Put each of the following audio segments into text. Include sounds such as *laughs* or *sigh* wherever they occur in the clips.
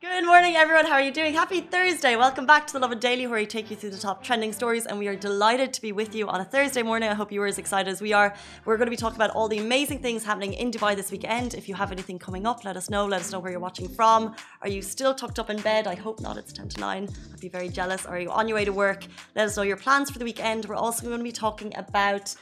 Good morning, everyone. How are you doing? Happy Thursday. Welcome back to the Lovin Daily, where we take you through the top trending stories. And we are delighted to be with you on a Thursday morning. I hope you are as excited as we are. We're going to be talking about all the amazing things happening in Dubai this weekend. If you have anything coming up, let us know. Let us know where you're watching from. Are you still tucked up in bed? I hope not. It's 10 to 9. I'd be very jealous. Are you on your way to work? Let us know your plans for the weekend. We're also going to be talking about.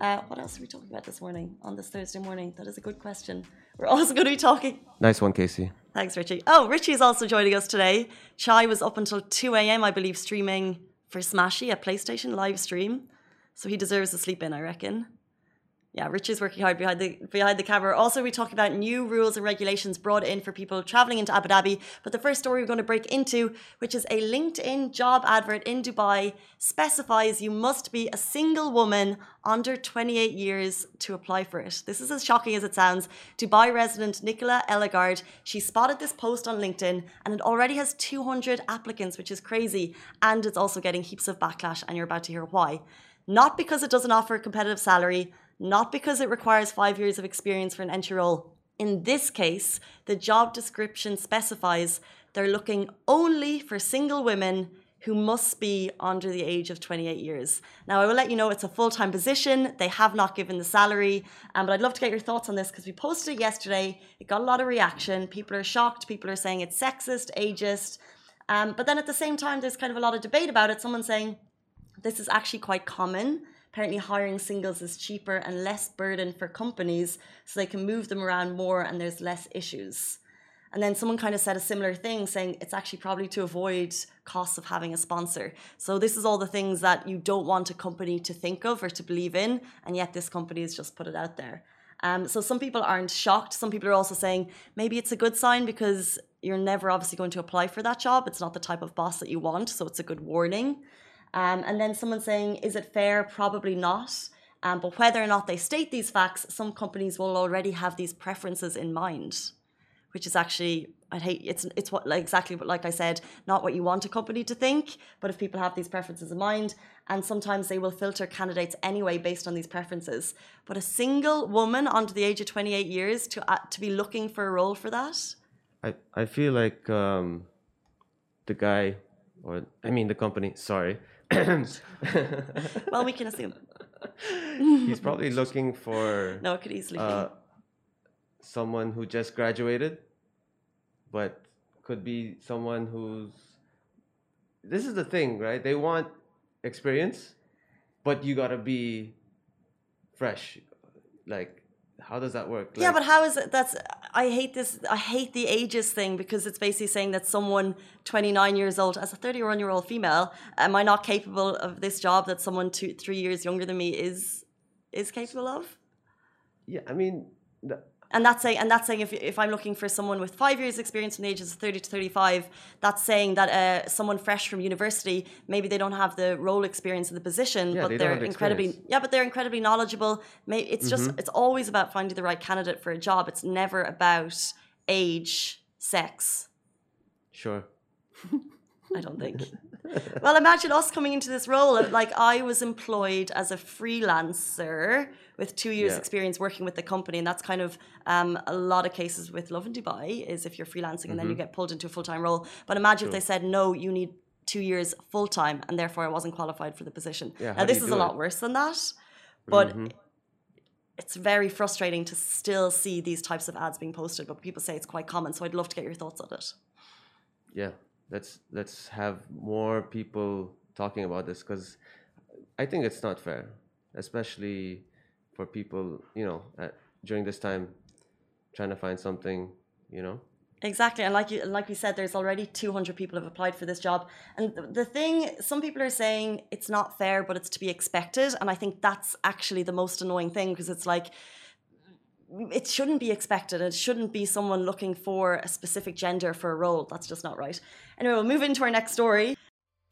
Uh, what else are we talking about this morning on this Thursday morning? That is a good question. We're also going to be talking. Nice one, Casey. Thanks, Richie. Oh, Richie is also joining us today. Chai was up until 2 a.m., I believe, streaming for Smashy a PlayStation live stream. So he deserves a sleep in, I reckon. Yeah, Rich is working hard behind the behind the camera. Also, we talk about new rules and regulations brought in for people traveling into Abu Dhabi. But the first story we're going to break into, which is a LinkedIn job advert in Dubai, specifies you must be a single woman under 28 years to apply for it. This is as shocking as it sounds. Dubai resident Nicola Elegard, she spotted this post on LinkedIn and it already has 200 applicants, which is crazy. And it's also getting heaps of backlash, and you're about to hear why. Not because it doesn't offer a competitive salary not because it requires five years of experience for an entry role. In this case, the job description specifies they're looking only for single women who must be under the age of 28 years. Now, I will let you know it's a full time position. They have not given the salary, um, but I'd love to get your thoughts on this because we posted it yesterday. It got a lot of reaction. People are shocked. People are saying it's sexist, ageist. Um, but then at the same time, there's kind of a lot of debate about it. Someone saying this is actually quite common apparently hiring singles is cheaper and less burden for companies so they can move them around more and there's less issues. And then someone kind of said a similar thing, saying it's actually probably to avoid costs of having a sponsor. So this is all the things that you don't want a company to think of or to believe in, and yet this company has just put it out there. Um, so some people aren't shocked. Some people are also saying maybe it's a good sign because you're never obviously going to apply for that job. It's not the type of boss that you want, so it's a good warning. Um, and then someone saying, is it fair? Probably not. Um, but whether or not they state these facts, some companies will already have these preferences in mind, which is actually I hate it's it's what like exactly what like I said, not what you want a company to think, but if people have these preferences in mind, and sometimes they will filter candidates anyway based on these preferences. But a single woman under the age of 28 years to uh, to be looking for a role for that, I I feel like um, the guy, or I mean the company. Sorry, *coughs* well, we can assume. He's probably looking for. No, it could easily uh, be. Someone who just graduated, but could be someone who's. This is the thing, right? They want experience, but you gotta be fresh. Like how does that work? Like, yeah, but how is it? That's I hate this. I hate the ages thing because it's basically saying that someone 29 years old, as a 31 year old female, am I not capable of this job that someone two, three years younger than me is is capable of? Yeah, I mean, the, and that's saying and that's saying if, if i'm looking for someone with five years experience from the ages of 30 to 35 that's saying that uh, someone fresh from university maybe they don't have the role experience in the position yeah, but they are incredibly experience. yeah but they're incredibly knowledgeable it's just mm-hmm. it's always about finding the right candidate for a job it's never about age sex sure *laughs* I don't think. *laughs* well, imagine us coming into this role. Like I was employed as a freelancer with two years' yeah. experience working with the company, and that's kind of um, a lot of cases with Lovin Dubai is if you're freelancing and mm-hmm. then you mm-hmm. get pulled into a full time role. But imagine sure. if they said no, you need two years full time, and therefore I wasn't qualified for the position. Yeah, now this is a lot it? worse than that, but. Mm-hmm. It's very frustrating to still see these types of ads being posted, but people say it's quite common. So I'd love to get your thoughts on it. Yeah, let's let's have more people talking about this because I think it's not fair, especially for people you know at, during this time trying to find something you know. Exactly, and like you, like we said, there's already 200 people have applied for this job, and the thing, some people are saying it's not fair, but it's to be expected, and I think that's actually the most annoying thing because it's like it shouldn't be expected. It shouldn't be someone looking for a specific gender for a role. That's just not right. Anyway, we'll move into our next story.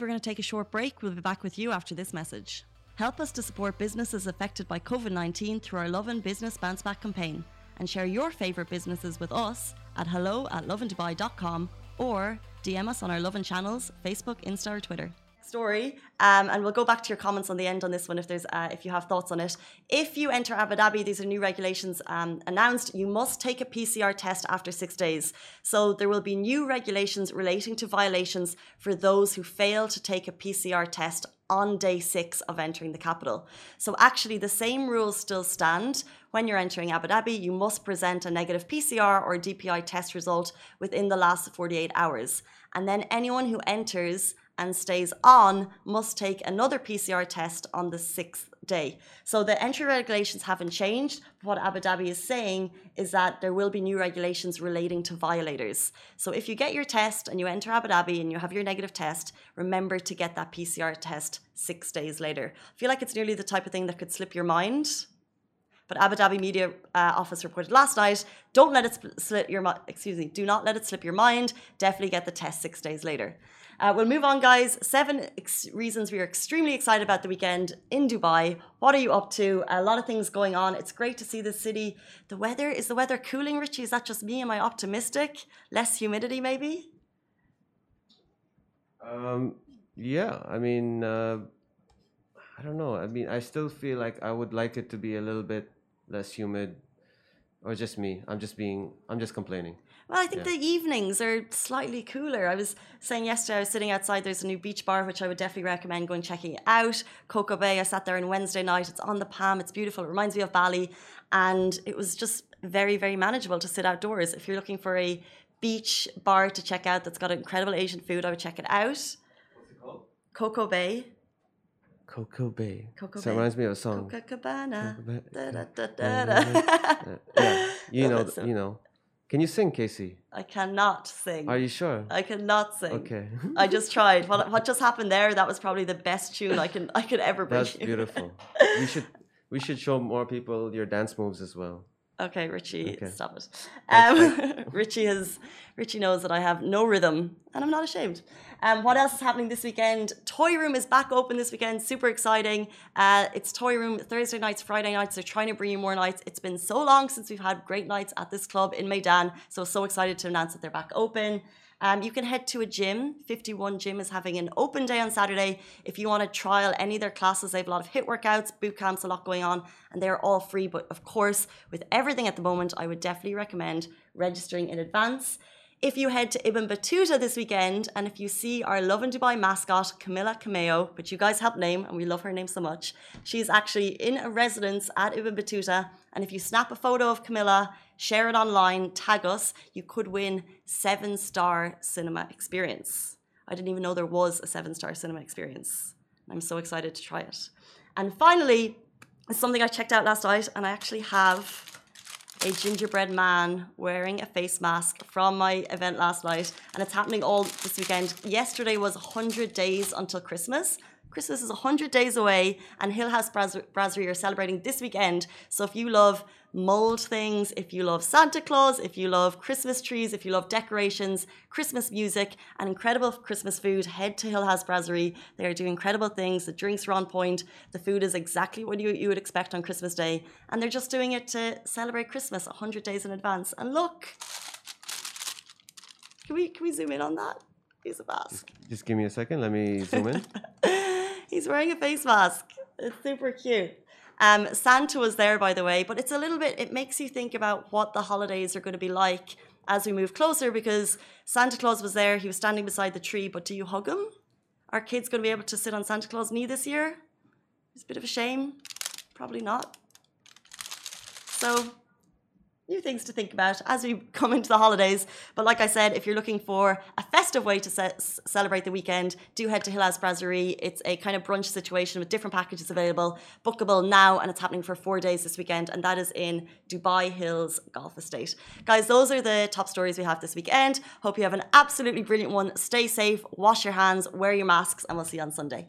We're going to take a short break. We'll be back with you after this message. Help us to support businesses affected by COVID 19 through our Lovin Business Bounce Back campaign and share your favourite businesses with us at hello at lovindubai.com or DM us on our Lovin channels Facebook, Insta, or Twitter story, um, and we'll go back to your comments on the end on this one if there's uh, if you have thoughts on it. If you enter Abu Dhabi, these are new regulations um, announced. You must take a PCR test after six days. So there will be new regulations relating to violations for those who fail to take a PCR test on day six of entering the capital. So actually, the same rules still stand. When you're entering Abu Dhabi, you must present a negative PCR or DPI test result within the last 48 hours. And then anyone who enters and stays on must take another PCR test on the sixth day. So the entry regulations haven't changed. What Abu Dhabi is saying is that there will be new regulations relating to violators. So if you get your test and you enter Abu Dhabi and you have your negative test, remember to get that PCR test six days later. I feel like it's nearly the type of thing that could slip your mind. But Abu Dhabi Media uh, Office reported last night, don't let it slip your mind, excuse me, do not let it slip your mind. Definitely get the test six days later. Uh, we'll move on, guys. Seven ex- reasons we are extremely excited about the weekend in Dubai. What are you up to? A lot of things going on. It's great to see the city. The weather is the weather cooling, Richie? Is that just me? Am I optimistic? Less humidity, maybe? Um, yeah, I mean, uh, I don't know. I mean, I still feel like I would like it to be a little bit less humid, or just me. I'm just being. I'm just complaining. Well, I think yeah. the evenings are slightly cooler. I was saying yesterday, I was sitting outside. There's a new beach bar, which I would definitely recommend going checking out. Coco Bay. I sat there on Wednesday night. It's on the Palm. It's beautiful. It reminds me of Bali, and it was just very, very manageable to sit outdoors. If you're looking for a beach bar to check out that's got incredible Asian food, I would check it out. What's it called? Coco Bay. Coco Bay. Coco so Bay. reminds me of a song. Copacabana. *laughs* yeah, you know, you know. Can you sing, Casey? I cannot sing. Are you sure? I cannot sing. Okay. I just tried. What what *laughs* just happened there? That was probably the best tune I can I could ever bring. That's beautiful. *laughs* we should we should show more people your dance moves as well. Okay, Richie, okay. stop it. Um, *laughs* Richie has Richie knows that I have no rhythm, and I'm not ashamed. Um, what else is happening this weekend? Toy Room is back open this weekend. Super exciting. Uh, it's Toy Room Thursday nights, Friday nights. They're trying to bring you more nights. It's been so long since we've had great nights at this club in Meydan, So so excited to announce that they're back open. Um, you can head to a gym. 51 Gym is having an open day on Saturday. If you want to trial any of their classes, they have a lot of HIIT workouts, boot camps, a lot going on, and they're all free. But of course, with everything at the moment, I would definitely recommend registering in advance. If you head to Ibn Battuta this weekend and if you see our Lovin Dubai mascot, Camilla Cameo, which you guys helped name and we love her name so much, she's actually in a residence at Ibn Battuta. And if you snap a photo of Camilla, share it online, tag us, you could win seven star cinema experience. I didn't even know there was a seven star cinema experience. I'm so excited to try it. And finally, something I checked out last night, and I actually have a gingerbread man wearing a face mask from my event last night, and it's happening all this weekend. Yesterday was 100 days until Christmas. Christmas is 100 days away, and Hill House Brasserie are celebrating this weekend. So if you love mold things, if you love Santa Claus, if you love Christmas trees, if you love decorations, Christmas music, and incredible Christmas food, head to Hill House Brasserie. They are doing incredible things. The drinks are on point. The food is exactly what you, you would expect on Christmas Day. And they're just doing it to celebrate Christmas 100 days in advance. And look, can we, can we zoom in on that? He's a mask. Just, just give me a second. Let me zoom in. *laughs* He's wearing a face mask. It's super cute. Um, Santa was there, by the way, but it's a little bit, it makes you think about what the holidays are going to be like as we move closer because Santa Claus was there, he was standing beside the tree, but do you hug him? Are kids going to be able to sit on Santa Claus' knee this year? It's a bit of a shame. Probably not. So new things to think about as we *laughs* come into the holidays. But like I said, if you're looking for a festive way to ce- celebrate the weekend, do head to Hill House Brasserie. It's a kind of brunch situation with different packages available, bookable now, and it's happening for four days this weekend, and that is in Dubai Hills Golf Estate. Guys, those are the top stories we have this weekend. Hope you have an absolutely brilliant one. Stay safe, wash your hands, wear your masks, and we'll see you on Sunday.